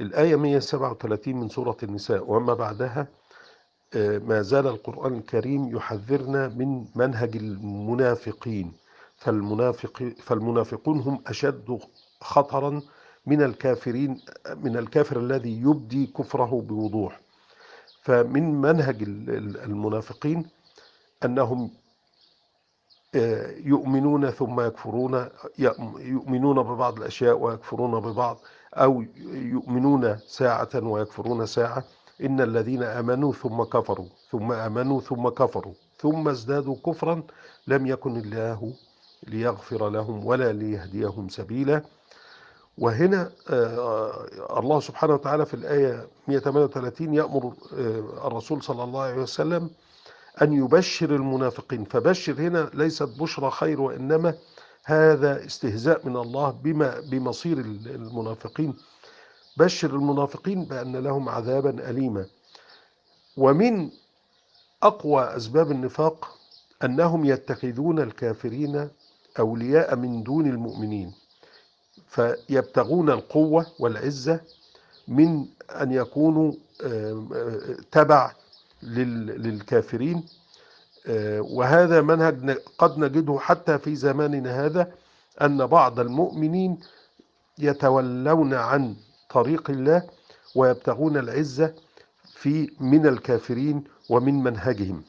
الآية 137 من سورة النساء وما بعدها ما زال القرآن الكريم يحذرنا من منهج المنافقين. فالمنافق فالمنافقون هم أشد خطرا من الكافرين من الكافر الذي يبدي كفره بوضوح. فمن منهج المنافقين أنهم يؤمنون ثم يكفرون يؤمنون ببعض الأشياء ويكفرون ببعض. أو يؤمنون ساعة ويكفرون ساعة إن الذين آمنوا ثم كفروا ثم آمنوا ثم كفروا ثم ازدادوا كفرا لم يكن الله ليغفر لهم ولا ليهديهم سبيلا. وهنا الله سبحانه وتعالى في الآية 138 يأمر الرسول صلى الله عليه وسلم أن يبشر المنافقين. فبشر هنا ليست بشرى خير وإنما هذا استهزاء من الله بما بمصير المنافقين. بشر المنافقين بأن لهم عذابا أليما. ومن أقوى أسباب النفاق أنهم يتخذون الكافرين أولياء من دون المؤمنين. فيبتغون القوة والعزة من أن يكونوا تبع للكافرين. وهذا منهج قد نجده حتى في زماننا هذا أن بعض المؤمنين يتولون عن طريق الله ويبتغون العزة في من الكافرين ومن منهجهم.